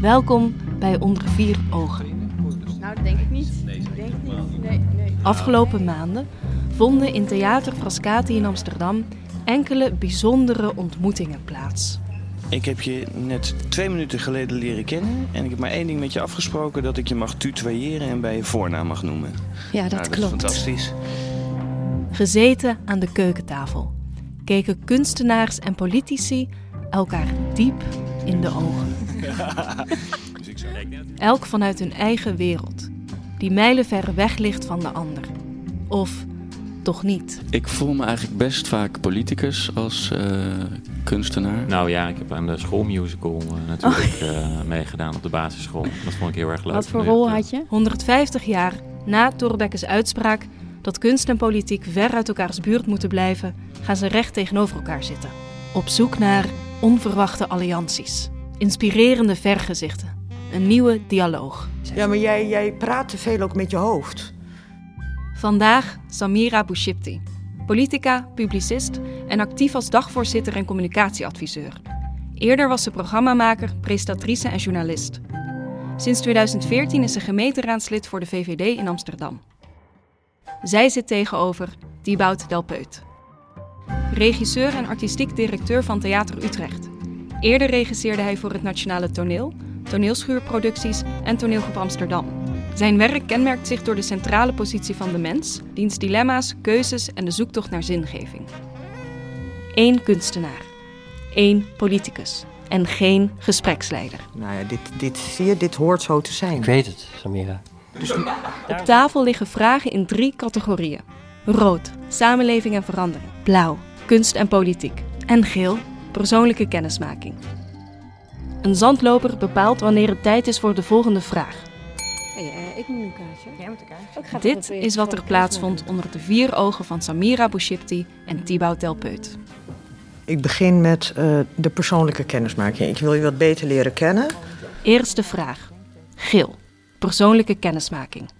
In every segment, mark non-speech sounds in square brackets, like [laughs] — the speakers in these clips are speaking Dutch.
Welkom bij Onder Vier Ogen. Nou, dat denk ik niet. Ik denk niet. Nee, nee. Afgelopen maanden vonden in Theater Frascati in Amsterdam enkele bijzondere ontmoetingen plaats. Ik heb je net twee minuten geleden leren kennen. En ik heb maar één ding met je afgesproken: dat ik je mag tutoyeren en bij je voornaam mag noemen. Ja, dat Nou, dat klopt. is fantastisch. Gezeten aan de keukentafel keken kunstenaars en politici elkaar diep in de ogen. Elk vanuit hun eigen wereld, die mijlenver weg ligt van de ander. Of toch niet. Ik voel me eigenlijk best vaak politicus als eh, kunstenaar. Nou ja, ik heb aan de schoolmusical eh, natuurlijk eh, meegedaan op de basisschool. Dat vond ik heel erg leuk. Wat voor rol had je? 150 jaar na Thorbecke's uitspraak dat kunst en politiek ver uit elkaars buurt moeten blijven, gaan ze recht tegenover elkaar zitten. Op zoek naar onverwachte allianties, inspirerende vergezichten, een nieuwe dialoog. Ja, maar jij, jij praat te veel ook met je hoofd. Vandaag Samira Bouchipti, politica, publicist en actief als dagvoorzitter en communicatieadviseur. Eerder was ze programmamaker, presentatrice en journalist. Sinds 2014 is ze gemeenteraadslid voor de VVD in Amsterdam. Zij zit tegenover Thibaut Delpeut. Regisseur en artistiek directeur van Theater Utrecht. Eerder regisseerde hij voor het Nationale Toneel, toneelschuurproducties en toneelgroep Amsterdam. Zijn werk kenmerkt zich door de centrale positie van de mens, diens dilemma's, keuzes en de zoektocht naar zingeving. Eén kunstenaar, één politicus en geen gespreksleider. Nou ja, dit, dit, zie je, dit hoort zo te zijn. Ik weet het, Samira. Op tafel liggen vragen in drie categorieën: rood, samenleving en verandering, blauw, kunst en politiek, en geel, persoonlijke kennismaking. Een zandloper bepaalt wanneer het tijd is voor de volgende vraag. Hey, eh, ik moet een kaartje. Jij moet een kaartje. Dit is wat er plaatsvond onder de vier ogen van Samira Bouchipti en Thibaut Delpeut. Ik begin met eh, de persoonlijke kennismaking. Ik wil je wat beter leren kennen. Eerste vraag. Geel. Persoonlijke kennismaking.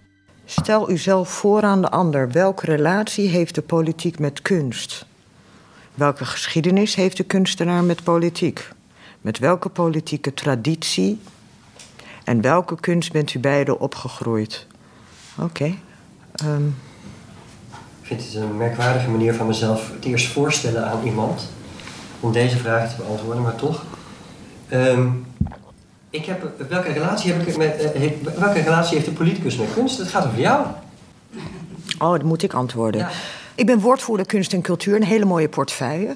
Stel uzelf voor aan de ander. Welke relatie heeft de politiek met kunst? Welke geschiedenis heeft de kunstenaar met politiek? Met welke politieke traditie en welke kunst bent u beiden opgegroeid? Oké. ehm, Ik vind het een merkwaardige manier van mezelf het eerst voorstellen aan iemand. Om deze vraag te beantwoorden, maar toch. Ehm, ik heb, welke, relatie heb ik met, eh, welke relatie heeft de politicus met kunst? Het gaat over jou. Oh, dat moet ik antwoorden. Ja. Ik ben woordvoerder kunst en cultuur, een hele mooie portefeuille.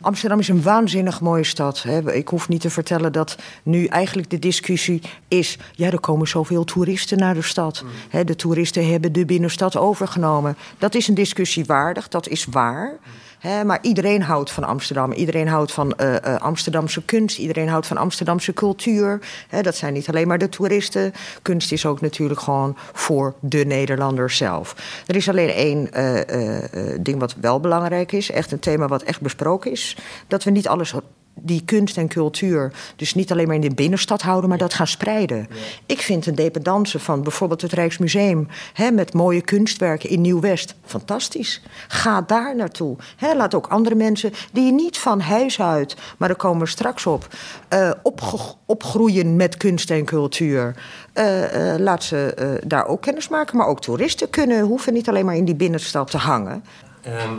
Amsterdam is een waanzinnig mooie stad. Hè. Ik hoef niet te vertellen dat nu eigenlijk de discussie is... ja, er komen zoveel toeristen naar de stad. Hè, de toeristen hebben de binnenstad overgenomen. Dat is een discussie waardig, dat is waar. Maar iedereen houdt van Amsterdam. Iedereen houdt van eh, eh, Amsterdamse kunst. Iedereen houdt van Amsterdamse cultuur. Dat zijn niet alleen maar de toeristen. Kunst is ook natuurlijk gewoon voor de Nederlander zelf. Er is alleen één eh, ding wat wel belangrijk is. Echt een thema wat echt besproken is. Dat we niet alles die kunst en cultuur dus niet alleen maar in de binnenstad houden, maar dat gaan spreiden. Ik vind een dependance van bijvoorbeeld het Rijksmuseum hè, met mooie kunstwerken in Nieuw-West fantastisch. Ga daar naartoe. Hè, laat ook andere mensen die niet van huis uit, maar daar komen we straks op, eh, opge- opgroeien met kunst en cultuur. eh, laat ze daar ook kennis maken, maar ook toeristen kunnen, hoeven niet alleen maar in die binnenstad te hangen. Ehm,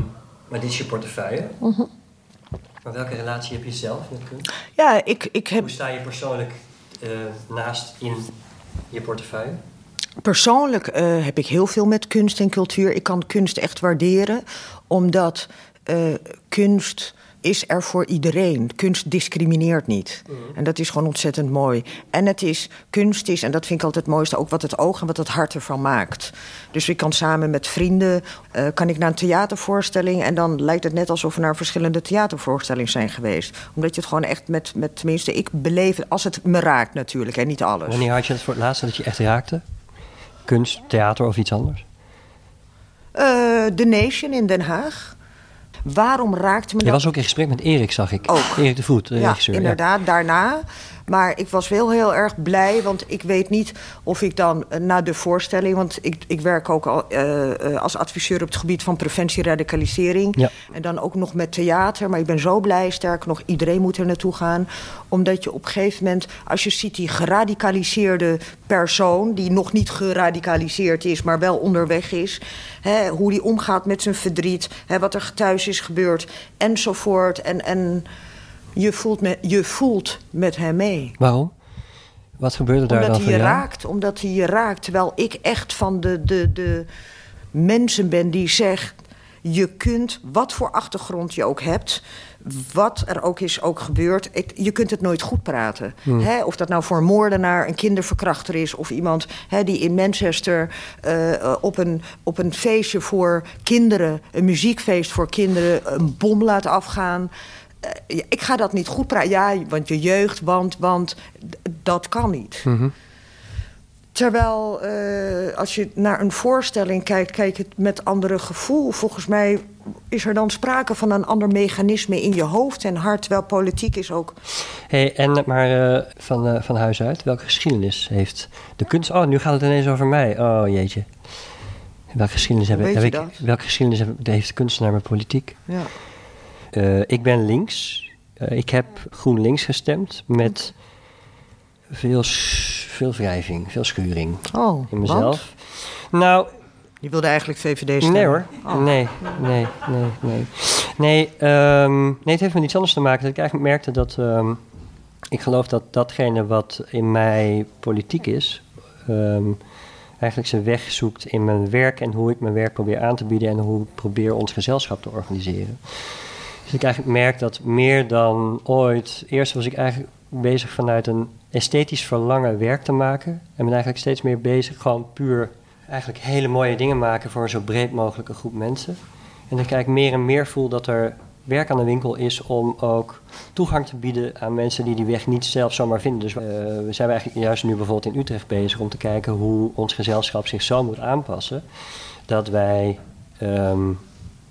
maar dit is je portefeuille. Maar welke relatie heb je zelf met kunst? Ja, ik, ik heb Hoe sta je persoonlijk eh, naast in je portefeuille? Persoonlijk eh, heb ik heel veel met kunst en cultuur. Ik kan kunst echt waarderen, omdat eh, kunst is er voor iedereen. Kunst discrimineert niet. En dat is gewoon ontzettend mooi. En het is, kunst is, en dat vind ik altijd het mooiste, ook wat het oog en wat het hart ervan maakt. Dus ik kan samen met vrienden, eh, kan ik naar een theatervoorstelling... en dan lijkt het net alsof we naar verschillende theatervoorstellingen zijn geweest. Omdat je het gewoon echt met, met tenminste, ik beleef het als het me raakt natuurlijk, en niet alles. Wanneer had je het voor het laatste dat je echt raakte? Kunst, theater of iets anders? Eh, The Nation in Den Haag. Waarom raakte me Je dat... was ook in gesprek met Erik, zag ik. Ook. Erik de Voet, de ja, regisseur. ja. inderdaad, daarna. Maar ik was wel heel erg blij, want ik weet niet of ik dan eh, na de voorstelling... want ik, ik werk ook al, eh, eh, als adviseur op het gebied van preventie radicalisering... Ja. en dan ook nog met theater. Maar ik ben zo blij, sterker nog, iedereen moet er naartoe gaan. Omdat je op een gegeven moment, als je ziet die geradicaliseerde persoon... die nog niet geradicaliseerd is, maar wel onderweg is... Hè, hoe die omgaat met zijn verdriet, hè, wat er thuis is gebeurd, enzovoort... en, en je voelt, met, je voelt met hem mee. Waarom? Wat gebeurde daar Omdat dan hij je raakt. Omdat hij je raakt. Terwijl ik echt van de, de, de mensen ben die zegt... je kunt, wat voor achtergrond je ook hebt... wat er ook is ook gebeurd... ik- je kunt het nooit goed praten. Hmm. Hè, of dat nou voor een moordenaar, een kinderverkrachter is... of iemand die in Manchester eh, eh, op, een, op een feestje voor kinderen... een muziekfeest voor kinderen, een bom laat afgaan... Eh, ik ga dat niet goed praten. Ja, want je jeugd, want, want dat kan niet. Mhm. Terwijl eh, als je naar een voorstelling kijkt, kijk je het met andere gevoel. Volgens mij is er dan sprake van een ander mechanisme in je hoofd en hart. Terwijl politiek is ook. Hey, en, maar eh, van, van huis uit, welke geschiedenis heeft de kunst... Oh, nu gaat het ineens over mij. Oh, jeetje. Welke geschiedenis, hebben, heb ik, welke geschiedenis heeft de kunstenaar met politiek? Ja. Eh, ik ben links. Eh, ik heb GroenLinks gestemd met veel, veel wrijving, veel schuring Oh, in mezelf. Nou, Je wilde eigenlijk VVD stemmen? Nee hoor. Oh. Nee, nee, nee, nee. Nee, ehm, nee, het heeft met iets anders te maken. Dat ik eigenlijk merkte dat... ehm, ik geloof dat datgene wat in mij politiek is... ehm, eigenlijk zijn weg zoekt in mijn werk... en hoe ik mijn werk probeer aan te bieden... en hoe ik probeer ons gezelschap te organiseren. Dus ik eigenlijk merk dat meer dan ooit... Eerst was ik eigenlijk bezig vanuit een esthetisch verlangen werk te maken... en ben eigenlijk steeds meer bezig gewoon puur eigenlijk hele mooie dingen maken voor een zo breed mogelijke groep mensen. En dat ik meer en meer voel dat er werk aan de winkel is om ook toegang te bieden aan mensen die die weg niet zelf zomaar vinden. Dus eh, we zijn eigenlijk juist nu bijvoorbeeld in Utrecht bezig om te kijken hoe ons gezelschap zich zo moet aanpassen dat wij ehm,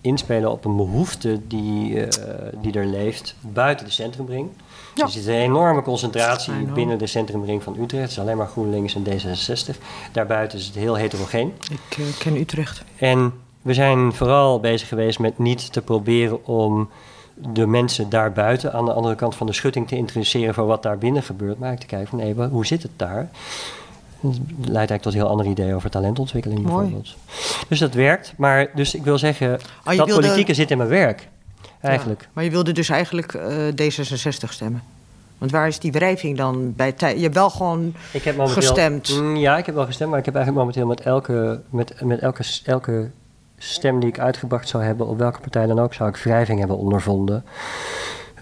inspelen op een behoefte die, eh, die er leeft buiten de centrumring. Dus er zit een enorme concentratie binnen de centrumring van Utrecht. Het is alleen maar GroenLinks en D66. Daarbuiten is het heel heterogeen. Ik eh, ken Utrecht. En we zijn vooral bezig geweest met niet te proberen om de mensen daarbuiten aan de andere kant van de schutting te introduceren voor wat daar binnen gebeurt. Maar eigenlijk te kijken van hé, hoe zit het daar? Dat leidt eigenlijk tot heel andere ideeën over talentontwikkeling Mooi. bijvoorbeeld. Dus dat werkt. Maar dus ik wil zeggen, Oh, dat wilde- politieke zit in mijn werk. Eigenlijk. Ja, maar je wilde dus eigenlijk eh, D66 stemmen. Want waar is die wrijving dan bij tijd? Je hebt wel gewoon Ik heb momenteel, gestemd. Mm, ja, ik heb wel gestemd, maar ik heb eigenlijk momenteel met elke, met, met elke, elke stem die ik uitgebracht zou hebben, op welke partij dan ook, zou ik wrijving hebben ondervonden.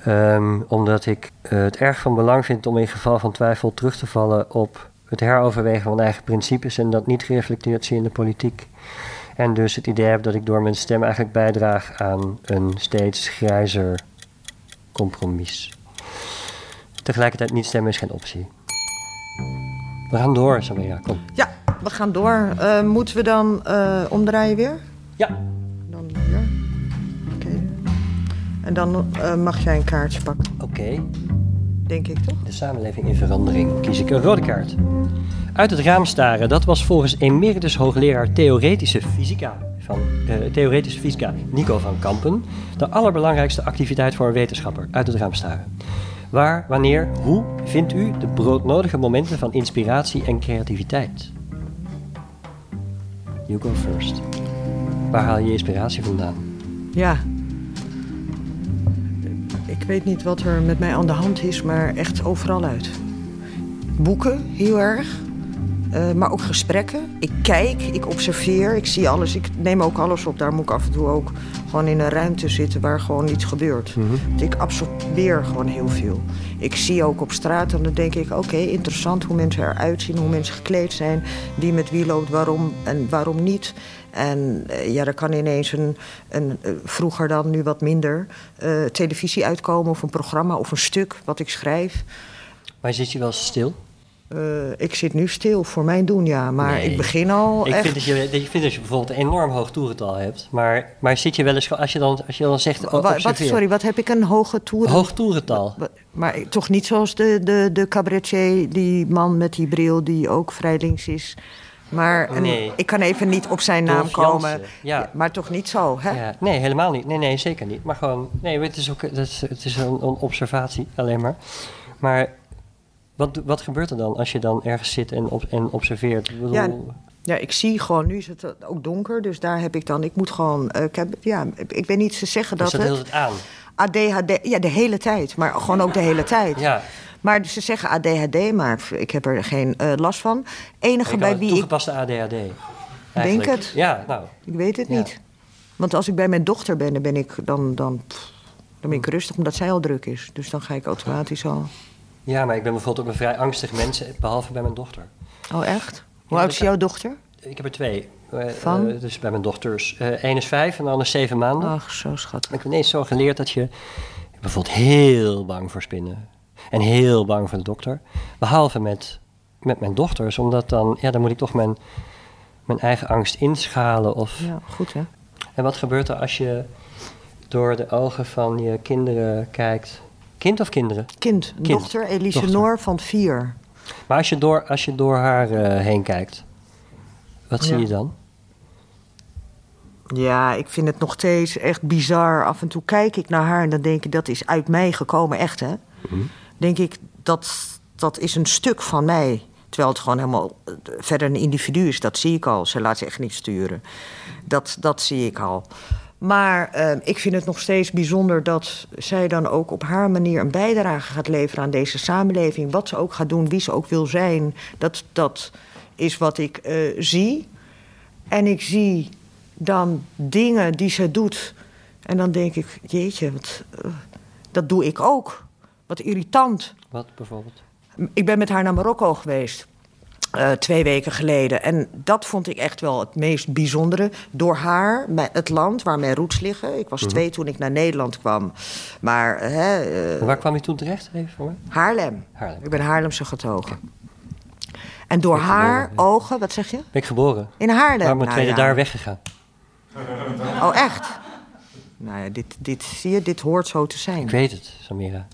Ehm, omdat ik eh, het erg van belang vind om in geval van twijfel terug te vallen op het heroverwegen van eigen principes en dat niet gereflecteerd zien in de politiek. En dus het idee heb dat ik door mijn stem eigenlijk bijdraag aan een steeds grijzer compromis. Tegelijkertijd niet stemmen is geen optie. We gaan door, Samira. Kom. Ja, we gaan door. Eh, moeten we dan eh, omdraaien weer? Ja. Dan hier. Oké. En dan eh, mag jij een kaartje pakken, Oké, denk ik toch? de samenleving in verandering. Kies ik een rode kaart. Uit het raam staren, dat was volgens emeritus hoogleraar theoretische fysica van eh, theoretische fysica Nico van Kampen de allerbelangrijkste activiteit voor een wetenschapper. Uit het raam staren. Waar, wanneer, hoe vindt u de broodnodige momenten van inspiratie en creativiteit? You go first. Waar haal je je inspiratie vandaan? Ja. Ik weet niet wat er met mij aan de hand is, maar echt overal uit. Boeken, heel erg. Eh, maar ook gesprekken. Ik kijk, ik observeer, ik zie alles. Ik neem ook alles op. Daar moet ik af en toe ook gewoon in een ruimte zitten waar gewoon iets gebeurt. Want Ik absorbeer gewoon heel veel. Ik zie ook op straat en dan denk ik... oké, interessant hoe mensen eruit zien, hoe mensen gekleed zijn... wie met wie loopt, waarom en waarom niet. En eh, ja, er kan ineens een, een eh, vroeger dan, nu wat minder... eh, televisie uitkomen of een programma of een stuk wat ik schrijf. Maar zit je wel stil? Eh, ik zit nu stil voor mijn doen, ja. Maar Nee. ik begin al Ik echt... vind dat, je, dat je vindt dat je bijvoorbeeld een enorm hoog toerental hebt. Maar, maar zit je wel eens, als je dan, als je dan zegt... Wa- wat, sorry, wat heb ik een hoge toer? Hoog toerental. Maar toch niet zoals de, de, de cabaretier, die man met die bril die ook vrij links is. Maar een- Nee. ik kan even niet op zijn naam komen. Ja. maar toch niet zo, hè? Ja, nee, helemaal niet. Nee, nee, zeker niet. Maar gewoon, nee, het is ook het is, het is een, een observatie alleen maar. Maar wat, wat gebeurt er dan als je dan ergens zit en, op, en observeert? Ik bedoel, Ja, Ja, ik zie gewoon, nu is het ook donker, dus daar heb ik dan, ik moet gewoon, eh, ik heb, ja, ik weet niet, ze zeggen is dat dat heel het het aan? ADHD, ja, de hele tijd, maar gewoon ook de hele tijd. Ja, Maar ze zeggen ADHD, maar ik heb er geen eh, last van. Enige bij wie ik, toegepaste ADHD. eigenlijk. het. Ja, nou, ik weet het Ja. niet. Want als ik bij mijn dochter ben, dan ben ik, dan, dan, dan ben ik rustig, omdat zij al druk is. Dus dan ga ik automatisch al. Ja, maar ik ben bijvoorbeeld ook een vrij angstig mens, behalve bij mijn dochter. Oh, echt? Hoe Ja, oud is dat- jouw dochter? Ik heb er twee. Eh, Van? eh, dus bij mijn dochters. eh Eén is vijf en de ander is zeven maanden. Ach, zo schattig. Ik heb ineens zo geleerd dat je... Ik bijvoorbeeld heel bang voor spinnen. En heel bang voor de dokter. Behalve met, met mijn dochters. Omdat dan... Ja, dan moet ik toch mijn, mijn eigen angst inschalen. Of, Ja, goed hè? En wat gebeurt er als je door de ogen van je kinderen kijkt? Kind of kinderen? Kind, Kind. dochter Elise Noor van vier. Maar als je door, als je door haar eh, heen kijkt... Wat zie Ja. je dan? Ja, ik vind het nog steeds echt bizar. Af en toe kijk ik naar haar en dan denk ik, dat is uit mij gekomen, echt hè. Denk ik, dat, dat is een stuk van mij. Terwijl het gewoon helemaal eh, verder een individu is, dat zie ik al. Ze laat zich echt niet sturen. Dat, dat zie ik al. Maar eh, ik vind het nog steeds bijzonder dat zij dan ook op haar manier een bijdrage gaat leveren aan deze samenleving. Wat ze ook gaat doen, wie ze ook wil zijn. Dat, dat is wat ik eh, zie. En ik zie dan dingen die ze doet. En dan denk ik, jeetje, wat, eh, dat doe ik ook. Wat irritant. Wat bijvoorbeeld? Ik ben met haar naar Marokko geweest. Eh, twee weken geleden. En dat vond ik echt wel het meest bijzondere. Door haar, het land waar mijn roots liggen. Ik was Mhm. twee toen ik naar Nederland kwam. Maar hè, eh, waar kwam je toen terecht? Even voor me? Haarlem. Haarlem. Ik ben Haarlemse getogen. En door haar geboren, ogen, wat zeg je? Ben ik geboren. In Haarlem. Waarom ben Nou ja. daar weggegaan? Oh, echt? Nou ja, dit, dit, zie je, dit hoort zo te zijn. Ik weet het, Samira.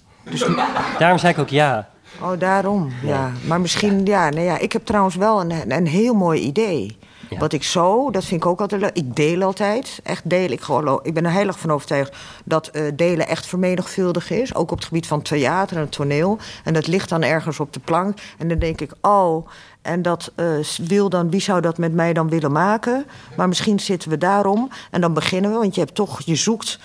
Daarom zei ik ook ja. Oh, daarom. Ja. Maar misschien, ja, nee, ja. Ik heb trouwens wel een, een heel mooi idee. Ja. Wat ik zo, dat vind ik ook altijd leuk. Ik deel altijd. Echt delen. Ik, geloof, ik ben er heel erg van overtuigd dat eh, delen echt vermenigvuldigen is. Ook op het gebied van theater en toneel. En dat ligt dan ergens op de plank. En dan denk ik, oh, en dat eh, wil dan, wie zou dat met mij dan willen maken? Maar misschien zitten we daarom. En dan beginnen we, want je hebt toch, je zoekt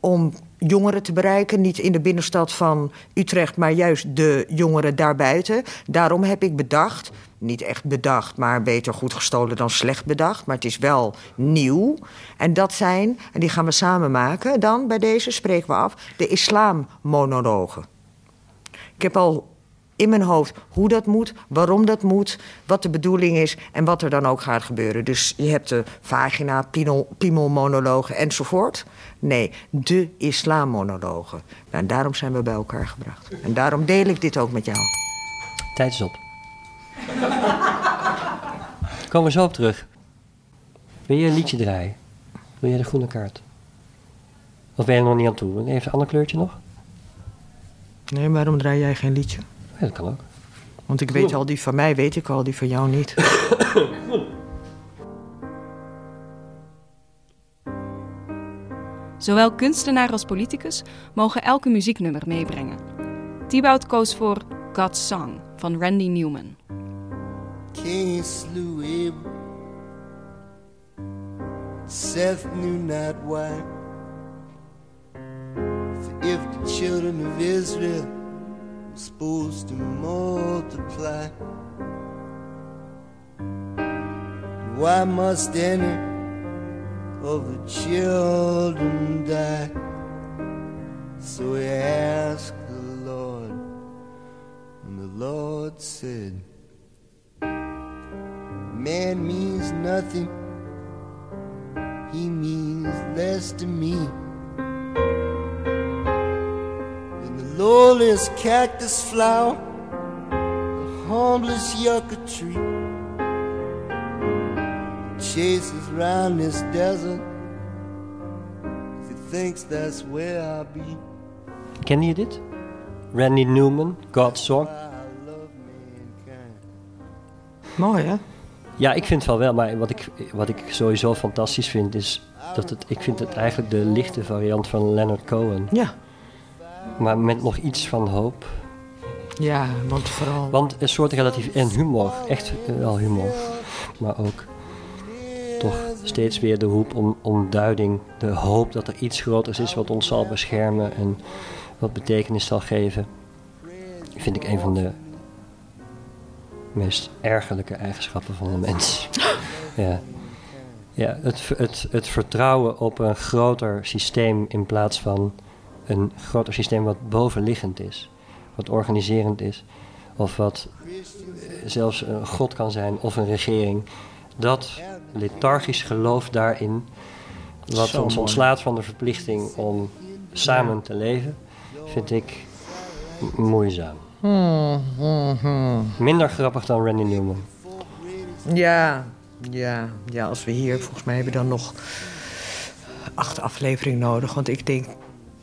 om jongeren te bereiken. Niet in de binnenstad van Utrecht, maar juist de jongeren daarbuiten. Daarom heb ik bedacht, niet echt bedacht, maar beter goed gestolen dan slecht bedacht. Maar het is wel nieuw. En dat zijn, en die gaan we samen maken. Dan bij deze spreken we af, de islammonologen. Ik heb al in mijn hoofd hoe dat moet, waarom dat moet, wat de bedoeling is en wat er dan ook gaat gebeuren. Dus je hebt de vagina, piemel- piemelmonologen enzovoort. Nee, de islammonologen. Nou, en daarom zijn we bij elkaar gebracht. En daarom deel ik dit ook met jou. Tijd is op. Komen we zo op terug. Wil je een liedje draaien? Wil je de groene kaart? Of ben je er nog niet aan toe? Even een ander kleurtje nog? Nee, waarom draai jij geen liedje? Ja, dat kan ook. Want ik weet al, die van mij weet ik al, die van jou niet. [coughs] Zowel kunstenaar als politicus mogen elke muzieknummer meebrengen. Thibaut koos voor God's Song van Randy Newman. Cain slew Abel. Seth knew not why. For if the children of Israel were supposed to multiply, why must any of the children die? So he asked the Lord, and the Lord said, Man means nothing. He means less to me lowliest cactus flower, the homeless yucca tree. Chases round this desert. He thinks that's where I'll be. Ken je dit? Randy Newman, God's Song. Mooi, hè? Ja, ik vind het wel wel, maar wat ik, wat ik sowieso fantastisch vind is dat het, ik vind het eigenlijk de lichte variant van Leonard Cohen. Ja. Maar met nog iets van hoop. Ja, want vooral... Want een soort relatief... En humor, echt wel humor. Maar ook toch steeds weer de roep om, om duiding. De hoop dat er iets groters is wat ons zal beschermen en wat betekenis zal geven. Vind ik een van de meest ergerlijke eigenschappen van een mens. [gasps] ja. Ja, het, het, het vertrouwen op een groter systeem in plaats van een groter systeem wat bovenliggend is, wat organiserend is, of wat eh, zelfs een god kan zijn of een regering. Dat lethargisch geloof daarin, wat Zo ons mooi. ontslaat van de verplichting om samen te leven, vind ik moeizaam. Hmm, hmm, hmm. Minder grappig dan Randy Newman. Ja, ja, ja, als we hier, volgens mij hebben we dan nog acht afleveringen nodig. Want ik denk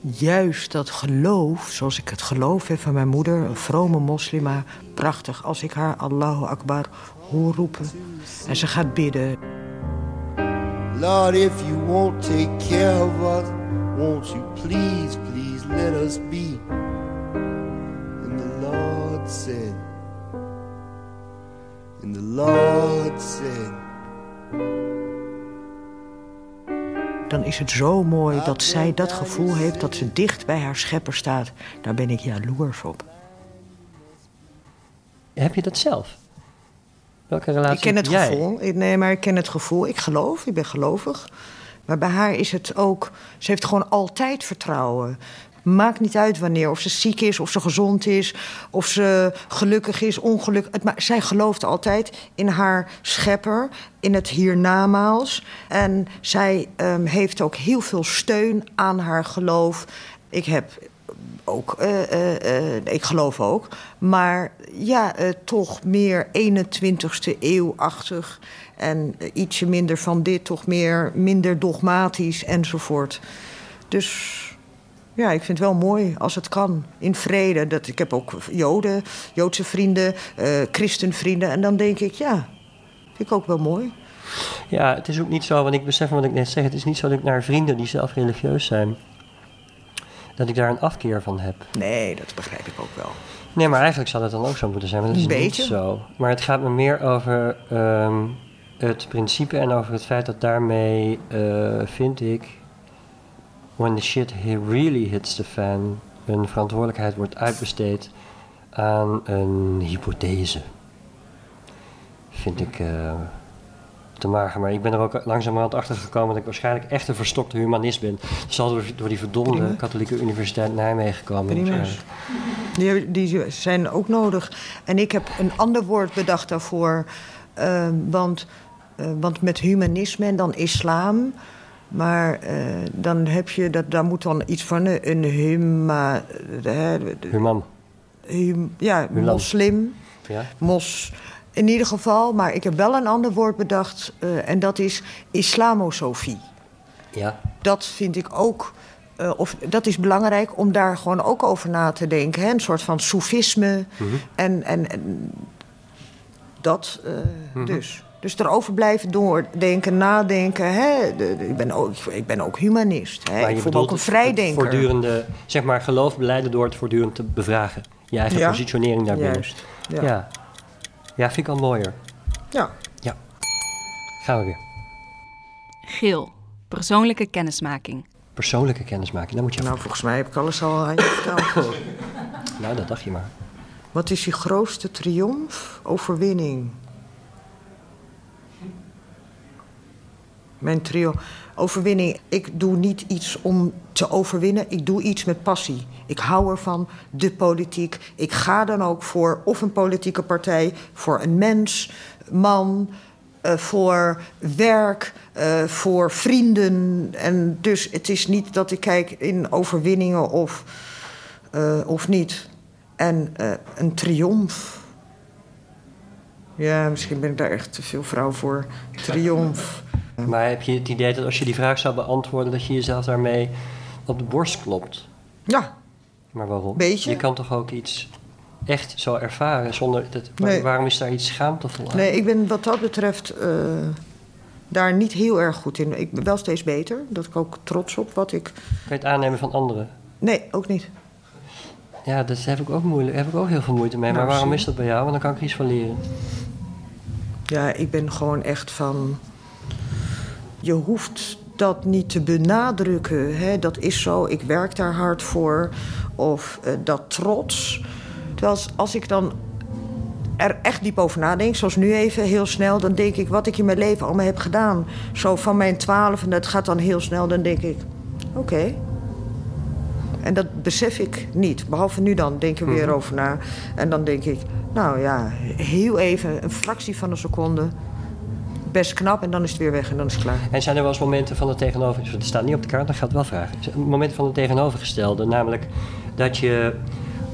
juist dat geloof, zoals ik het geloof heb van mijn moeder, een vrome moslima, prachtig. Als ik haar Allahu Akbar hoor roepen en ze gaat bidden. Lord, if you won't take care of us, won't you please, please let us be? And the Lord said, and the Lord said, Dan is het zo mooi dat zij dat gevoel heeft dat ze dicht bij haar schepper staat. Daar ben ik jaloers op. Heb je dat zelf? Welke relatie Ik ken het jij? gevoel. Nee, maar ik ken het gevoel. Ik geloof, ik ben gelovig. Maar bij haar is het ook... Ze heeft gewoon altijd vertrouwen. Maakt niet uit wanneer. Of ze ziek is, of ze gezond is. Of ze gelukkig is, ongelukkig. Het ma- zij gelooft altijd in haar schepper. In het hiernamaals. En zij ehm, heeft ook heel veel steun aan haar geloof. Ik heb ook, eh, eh, eh, ik geloof ook. Maar ja, toch meer 21ste eeuwachtig. En ietsje minder van dit, toch meer minder dogmatisch enzovoort. Dus ja, ik vind het wel mooi als het kan. In vrede. Dat, ik heb ook Joden, Joodse vrienden, eh, christenvrienden. En dan denk ik, ja, vind ik ook wel mooi. Ja, het is ook niet zo, want ik besef wat ik net zeg. Het is niet zo dat ik naar vrienden die zelf religieus zijn, dat ik daar een afkeer van heb. Nee, dat begrijp ik ook wel. Nee, maar eigenlijk zou dat dan ook zo moeten zijn, maar dat is Een niet beetje. zo. Maar het gaat me meer over ehm, het principe en over het feit dat daarmee, eh, vind ik, when the shit really hits the fan, een verantwoordelijkheid wordt uitbesteed aan een hypothese. Vind ik eh, te mager. Maar ik ben er ook langzamerhand achter gekomen dat ik waarschijnlijk echt een verstokte humanist ben. Dat zal door, door die verdomde katholieke universiteit Nijmegen komen. Prima. waarschijnlijk. Die, die zijn ook nodig. En ik heb een ander woord bedacht daarvoor. eh, want, eh, want met humanisme en dan islam. Maar eh, dan heb je, dat, daar moet dan iets van een, een huma... eh, Human. hum- ja, Hulam. moslim. Ja? Mos. In ieder geval, maar ik heb wel een ander woord bedacht. eh, en dat is islamosofie Ja. dat vind ik ook. of, dat is belangrijk om daar gewoon ook over na te denken. Hè? Een soort van soefisme. Mhm. en, en, en dat Mhm. dus. Dus erover blijven doordenken, nadenken. Hè? De- de- ik, ben ook, ik ben ook humanist. Hè? Maar ik je voel me ook een het vrijdenker. Voortdurende, zeg maar, geloof beleiden door het voortdurend te bevragen. Je eigen Ja. positionering daarbinnen. Juist, ja. ja. Ja, vind ik al mooier. Ja. Ja. Gaan we weer. Geel. Persoonlijke kennismaking. Persoonlijke kennismaking, daar moet je Nou, volgens mij heb ik alles al aan je verteld. [laughs] Nou, dat dacht je maar. Wat is je grootste triomf? Overwinning. Mijn trio. Overwinning. Ik doe niet iets om te overwinnen. Ik doe iets met passie. Ik hou ervan. De politiek. Ik ga dan ook voor of een politieke partij, voor een mens, man, eh, voor werk, eh, voor vrienden. En dus het is niet dat ik kijk in overwinningen of, eh, of niet. En een triomf. Ja, misschien ben ik daar echt te veel vrouw voor. Triomf. Maar heb je het idee dat als je die vraag zou beantwoorden, dat je jezelf daarmee op de borst klopt? Ja. Maar waarom? Beetje. Je kan toch ook iets echt zo ervaren zonder. Dat, Nee. Waarom is daar iets schaamtevol aan? Nee, ik ben wat dat betreft eh, daar niet heel erg goed in. Ik ben wel steeds beter. Dat ik ook trots op wat ik. Kan je het aannemen van anderen? Nee, ook niet. Ja, daar heb ik ook, moeilijk, heb ik ook heel veel moeite mee. Nou, maar waarom zie. is dat bij jou? Want dan kan ik er iets van leren. Ja, ik ben gewoon echt van. Je hoeft dat niet te benadrukken. Hè? Dat is zo, ik werk daar hard voor. Of eh, dat trots. Terwijl als- ik dan er echt diep over nadenk, zoals nu even heel snel, dan denk ik wat ik in mijn leven allemaal heb gedaan. Zo van mijn twaalf en dat gaat dan heel snel, dan denk ik: oké. En dat besef ik niet. Behalve nu dan, denk ik er weer Mhm. over na. En dan denk ik, nou ja, heel even, een fractie van een seconde. Best knap en dan is het weer weg en dan is het klaar. En zijn er wel eens momenten van het tegenover... Het staat niet op de kaart, dan ga ik het wel vragen. Momenten van het tegenovergestelde. Namelijk dat je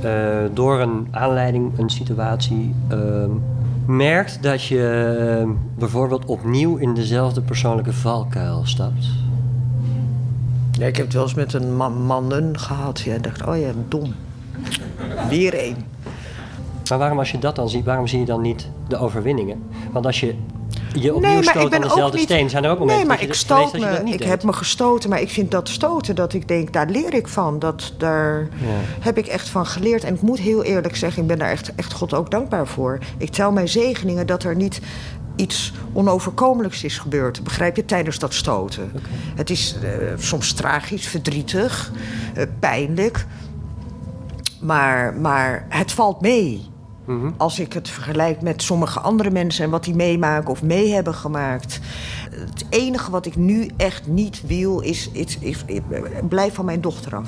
eh, door een aanleiding, een situatie... ehm, merkt dat je ehm, bijvoorbeeld opnieuw in dezelfde persoonlijke valkuil stapt. Ja, ik heb het wel eens met een man, mannen gehad. Ja, ik dacht, oh ja, dom. Weer één. Maar waarom als je dat dan ziet, waarom zie je dan niet de overwinningen? Want als je je opnieuw Nee, maar ik stoot ben aan ook dezelfde niet... steen, zijn er ook momenten Nee, maar ik stoot dat me. Ik deed. heb me gestoten, maar ik vind dat stoten dat ik denk, daar leer ik van. Dat, daar Ja. heb ik echt van geleerd. En ik moet heel eerlijk zeggen, ik ben daar echt, echt God ook dankbaar voor. Ik tel mijn zegeningen dat er niet iets onoverkomelijks is gebeurd. Begrijp je? Tijdens dat stoten. Het is eh, soms tragisch, verdrietig, eh, pijnlijk. Maar, maar het valt mee. Mhm. Als ik het vergelijk met sommige andere mensen en wat die meemaken of mee hebben gemaakt. Het enige wat ik nu echt niet wil is. is, is, is- blijf van mijn dochter af.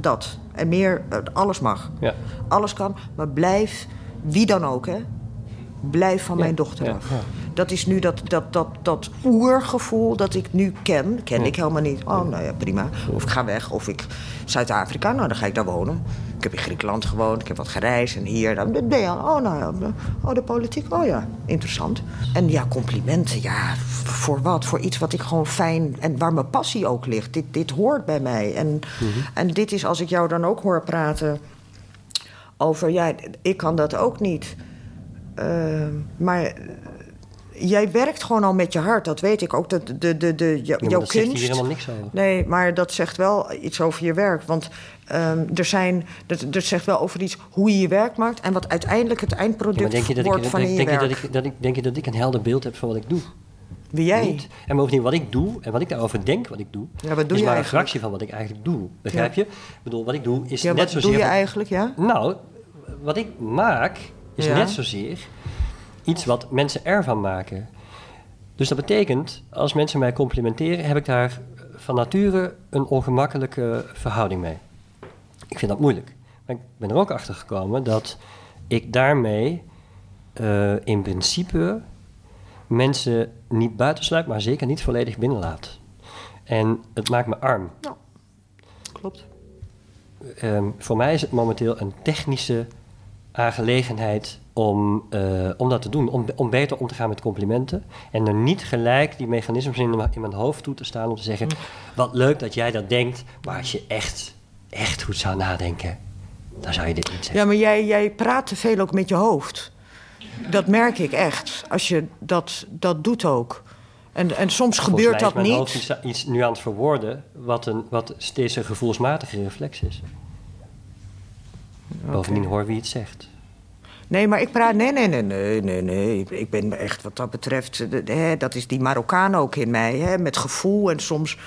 Dat. En meer, eh, alles mag. Ja. Alles kan, maar blijf, wie dan ook, hè? Blijf van mijn dochter af. Dat is nu dat, dat, dat, dat oergevoel dat ik nu ken. Ken ik helemaal niet. Oh, nou ja, prima. Of ik ga weg. Of ik... Zuid-Afrika, nou, dan ga ik daar wonen. Ik heb in Griekenland gewoond. Ik heb wat gereisd. En hier, dan. Oh, nou ja. Oh, de politiek. Oh ja, interessant. En ja, complimenten. Ja, voor wat? Voor iets wat ik gewoon fijn... En waar mijn passie ook ligt. Dit, dit hoort bij mij. En, en dit is, als ik jou dan ook hoor praten... Over, ja, ik kan dat ook niet. Ehm, maar eh, jij werkt gewoon al met je hart, dat weet ik ook. Dat, de, de, de, jou- jouw dat zegt kunst. hier helemaal niks over. Nee, maar dat zegt wel iets over je werk. Want ehm, er zijn, dat, dat zegt wel over iets hoe je je werk maakt en wat uiteindelijk het eindproduct je, wordt ik, van denk, je denk, je werk. dat ik, dat ik, denk je dat ik een helder beeld heb van wat ik doe? Wie jij? Niet. En bovendien, wat ik doe en wat ik daarover denk wat ik doe, Ja, wat doe is je maar een fractie van wat ik eigenlijk doe. Begrijp je? Ik bedoel, wat ik doe is net wat zozeer... doe je eigenlijk, ja? Nou, wat ik maak is net zozeer iets wat mensen ervan maken. Dus dat betekent, als mensen mij complimenteren, heb ik daar van nature een ongemakkelijke verhouding mee. Ik vind dat moeilijk. Maar ik ben er ook achter gekomen dat ik daarmee eh, in principe mensen niet buitensluit, maar zeker niet volledig binnenlaat. En het maakt me arm. Klopt. Ehm, voor mij is het momenteel een technische aangelegenheid om, eh, om dat te doen. Om, om beter om te gaan met complimenten. En er niet gelijk die mechanismes in, mijn- in mijn hoofd toe te staan om te zeggen... wat leuk dat jij dat denkt, maar als je echt, echt goed zou nadenken... dan zou je dit niet zeggen. Ja, maar jij, jij praat te veel ook met je hoofd. Dat merk ik echt. Als je dat, dat doet ook. En, en soms Volgens gebeurt mij dat mijn niet. hoofd iets, iets nu aan het verwoorden... wat, een, wat steeds een gevoelsmatige reflex is. Bovendien hoor wie het zegt. Nee, maar ik praat. Nee, nee, nee, nee, nee, nee. Ik- ben echt wat dat betreft. eh, hè, dat is die Marokkaan ook in mij. Hè, met gevoel en soms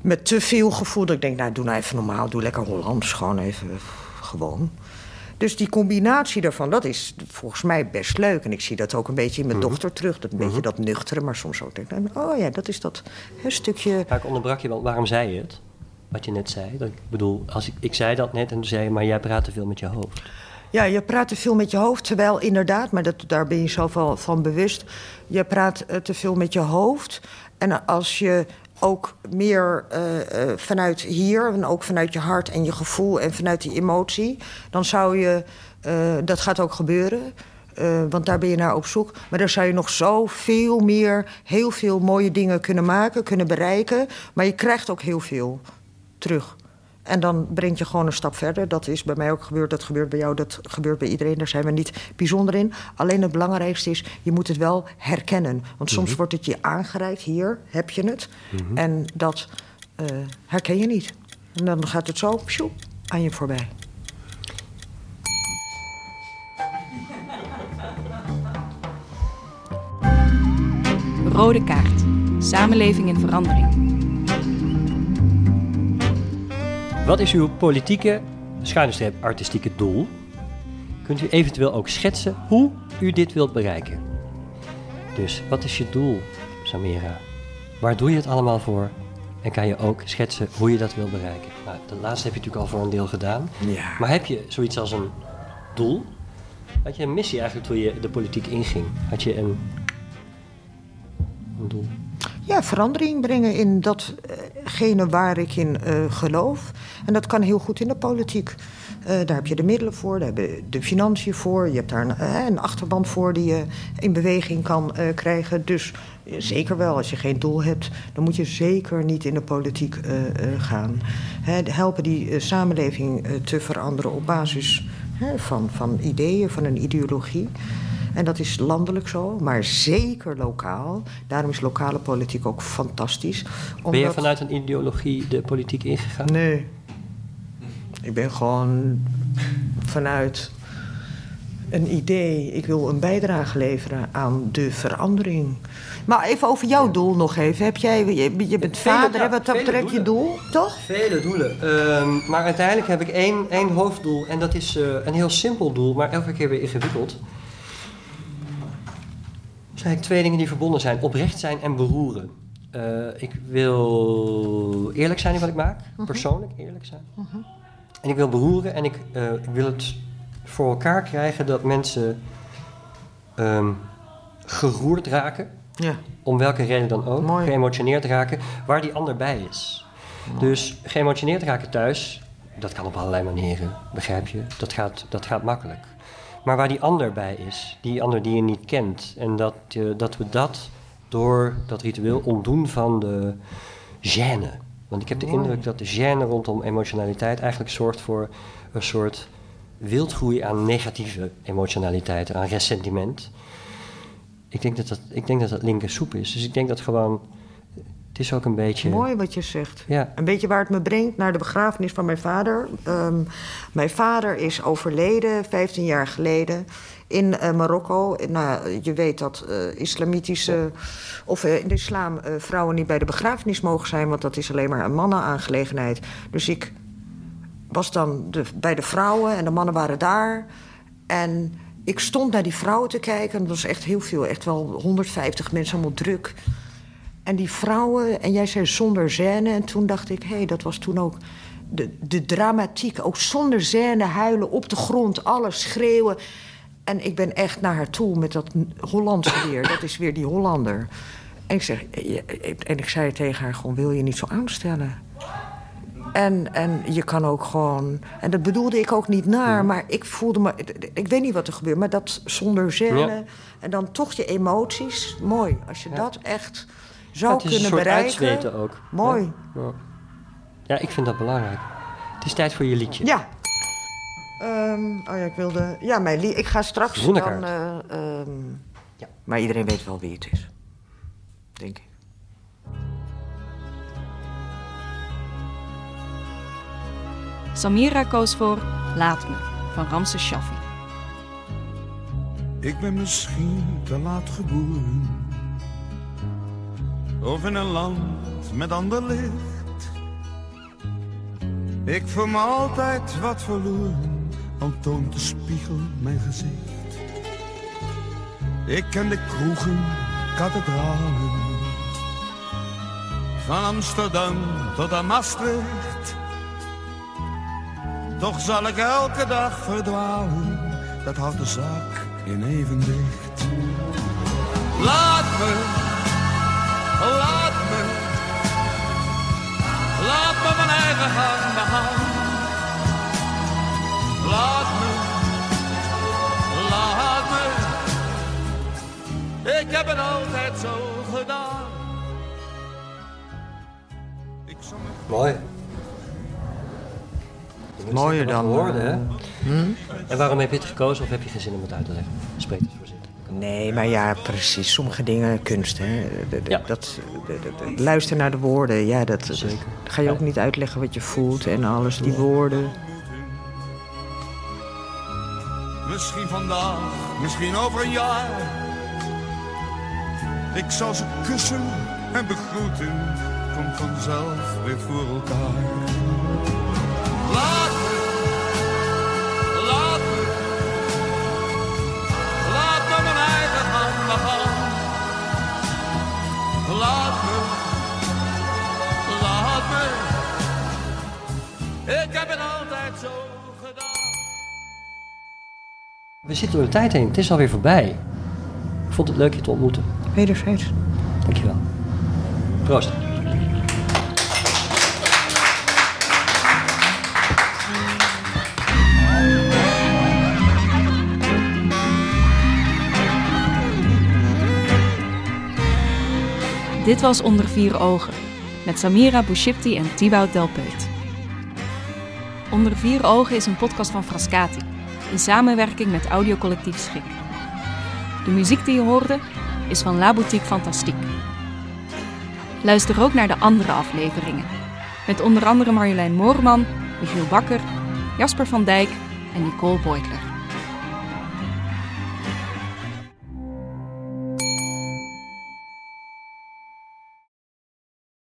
met te veel gevoel. Dat ik denk, nou, doe nou even normaal. Doe lekker Hollands. Gewoon even eh, gewoon. Dus die combinatie daarvan, dat is volgens mij best leuk. En ik zie dat ook een beetje in mijn Mhm. dochter terug. Dat een beetje dat nuchtere, maar soms ook denk ik, oh ja, dat is dat hè, stukje. Maar ik onderbrak je, want waarom zei je het? Wat je net zei. Ik bedoel, als ik, ik zei dat net en toen zei je, maar jij praat te veel met je hoofd. Ja, je praat te veel met je hoofd, terwijl inderdaad, maar dat, daar ben je wel van bewust. Je praat eh, te veel met je hoofd. En als je ook meer eh, eh, vanuit hier, en ook vanuit je hart en je gevoel en vanuit die emotie, dan zou je, dat gaat ook gebeuren, want daar ben je naar op zoek. Maar daar zou je nog zoveel meer, heel veel mooie dingen kunnen maken, kunnen bereiken. Maar je krijgt ook heel veel terug. En dan breng je gewoon een stap verder. Dat is bij mij ook gebeurd, dat gebeurt bij jou, dat gebeurt bij iedereen. Daar zijn we niet bijzonder in. Alleen het belangrijkste is, je moet het wel herkennen. Want soms Mhm. wordt het je aangereikt, hier heb je het. Mhm. En dat uh, herken je niet. En dan gaat het zo pjoe, aan je voorbij. Rode kaart. Samenleving in verandering. Wat is uw politieke, schuine streep artistieke doel? Kunt u eventueel ook schetsen hoe u dit wilt bereiken? Dus wat is je doel, Samira? Waar doe je het allemaal voor? En kan je ook schetsen hoe je dat wilt bereiken? Nou, de laatste heb je natuurlijk al voor een deel gedaan. Ja. Maar heb je zoiets als een doel? Had je een missie eigenlijk toen je de politiek inging? Had je een, een doel? Ja, verandering brengen in datgene waar ik in uh, geloof. En dat kan heel goed in de politiek. Uh, daar heb je de middelen voor, daar heb je de financiën voor. Je hebt daar een, uh, een achterban voor die je in beweging kan krijgen. Dus zeker wel, als je geen doel hebt... dan moet je zeker niet in de politiek gaan. Hè, helpen die samenleving te veranderen op basis hè, van, van ideeën, van een ideologie... En dat is landelijk zo, maar zeker lokaal. Daarom is lokale politiek ook fantastisch. Omdat... Ben je vanuit een ideologie de politiek ingegaan? Nee. Ik ben gewoon vanuit een idee. Ik wil een bijdrage leveren aan de verandering. Maar even over jouw doel nog even. Heb jij, je, je bent vele, vader, ja, wat dat betreft je doel, toch? Vele doelen. Um, maar uiteindelijk heb ik één, één hoofddoel. En dat is uh, een heel simpel doel, maar elke keer weer ingewikkeld zijn twee dingen die verbonden zijn: oprecht zijn en beroeren. Uh, ik wil eerlijk zijn in wat ik maak, -huh. persoonlijk eerlijk zijn. Uh -huh. En ik wil beroeren en ik, uh, ik, wil het voor elkaar krijgen dat mensen um, geroerd raken. Ja. Om welke reden dan ook. Mooi. Geëmotioneerd raken, waar die ander bij is. Mooi. Dus geëmotioneerd raken thuis, dat kan op allerlei manieren, begrijp je? Dat gaat, dat gaat makkelijk. Maar waar die ander bij is, die ander die je niet kent. En dat, uh, dat we dat door dat ritueel ontdoen van de gêne. Want ik heb de indruk dat de gêne rondom emotionaliteit eigenlijk zorgt voor een soort wildgroei aan negatieve emotionaliteit, aan ressentiment. Ik denk dat dat, ik denk dat, dat linker soep is. Dus ik denk dat gewoon. Het is ook een beetje. Mooi wat je zegt. Ja. Een beetje waar het me brengt naar de begrafenis van mijn vader. Um, mijn vader is overleden 15 jaar geleden in uh, Marokko. Nou, je weet dat uh, islamitische. of uh, in de islam vrouwen niet bij de begrafenis mogen zijn, want dat is alleen maar een mannenaangelegenheid. Dus ik was dan de, bij de vrouwen en de mannen waren daar. En ik stond naar die vrouwen te kijken. En dat was echt heel veel, echt wel 150 mensen, allemaal druk. En die vrouwen, en jij zei zonder scène. En toen dacht ik, hé, hey, dat was toen ook de, de dramatiek. Ook zonder scène, huilen op de grond, alles schreeuwen. En ik ben echt naar haar toe met dat Hollandse weer. Dat is weer die Hollander. En ik, zeg, en ik zei tegen haar gewoon, wil je niet zo aanstellen? En, en je kan ook gewoon... En dat bedoelde ik ook niet naar, maar ik voelde me... Ik weet niet wat er gebeurt, maar dat zonder. Ja. En dan toch je emoties, mooi. Als je ja. dat echt zou ja, kunnen bereiken. uitsweten ook. Mooi. Ja. ja, ik vind dat belangrijk. Het is tijd voor je liedje. Ja. Um, oh ja, ik wilde... Ja, mijn lied... Ik ga straks dan... Uh, um, ja. Maar iedereen weet wel wie het is. Denk ik. Samira koos voor Laat Me van Ramses Shaffi. Ik ben misschien te laat geboren. Of in een land met ander licht. Ik voel me altijd wat verloren, al toont de spiegel mijn gezicht. Ik ken de kroegen, kathedralen. Van Amsterdam tot aan Maastricht. Toch zal ik elke dag verdwalen, dat houdt de zaak in evenwicht. Laat me, me mijn eigen gang begaan. Laat me, laat me heb het altijd zo gedaan. Mooi. Mooier dan, Woorden, hè? Hm? En waarom heb je het gekozen of heb je geen zin om het uit te leggen? Spreek het. Nee, maar ja, precies. Sommige dingen, kunst, hè. De- de- Dat, de- de- de- luister naar de woorden, ja, dat, dat ga je ook niet uitleggen wat je voelt en alles. Die woorden. Misschien vandaag, misschien over een jaar. Ik zal ze kussen en begroeten. Komt vanzelf weer voor elkaar. Zo gedaan. We zitten door de tijd heen. Het is alweer voorbij. Ik vond het leuk je te ontmoeten. Wederzijds. Dankjewel. Proost. Dit was Onder Vier Ogen met Samira Bouchipti en Thibaut Delpeut. Onder Vier Ogen is een podcast van Frascati in samenwerking met audiocollectief Schik. De muziek die je hoorde is van La Boutique Fantastique. Luister ook naar de andere afleveringen met onder andere Marjolein Moorman, Michiel Bakker, Jasper van Dijk en Nicole Beutler.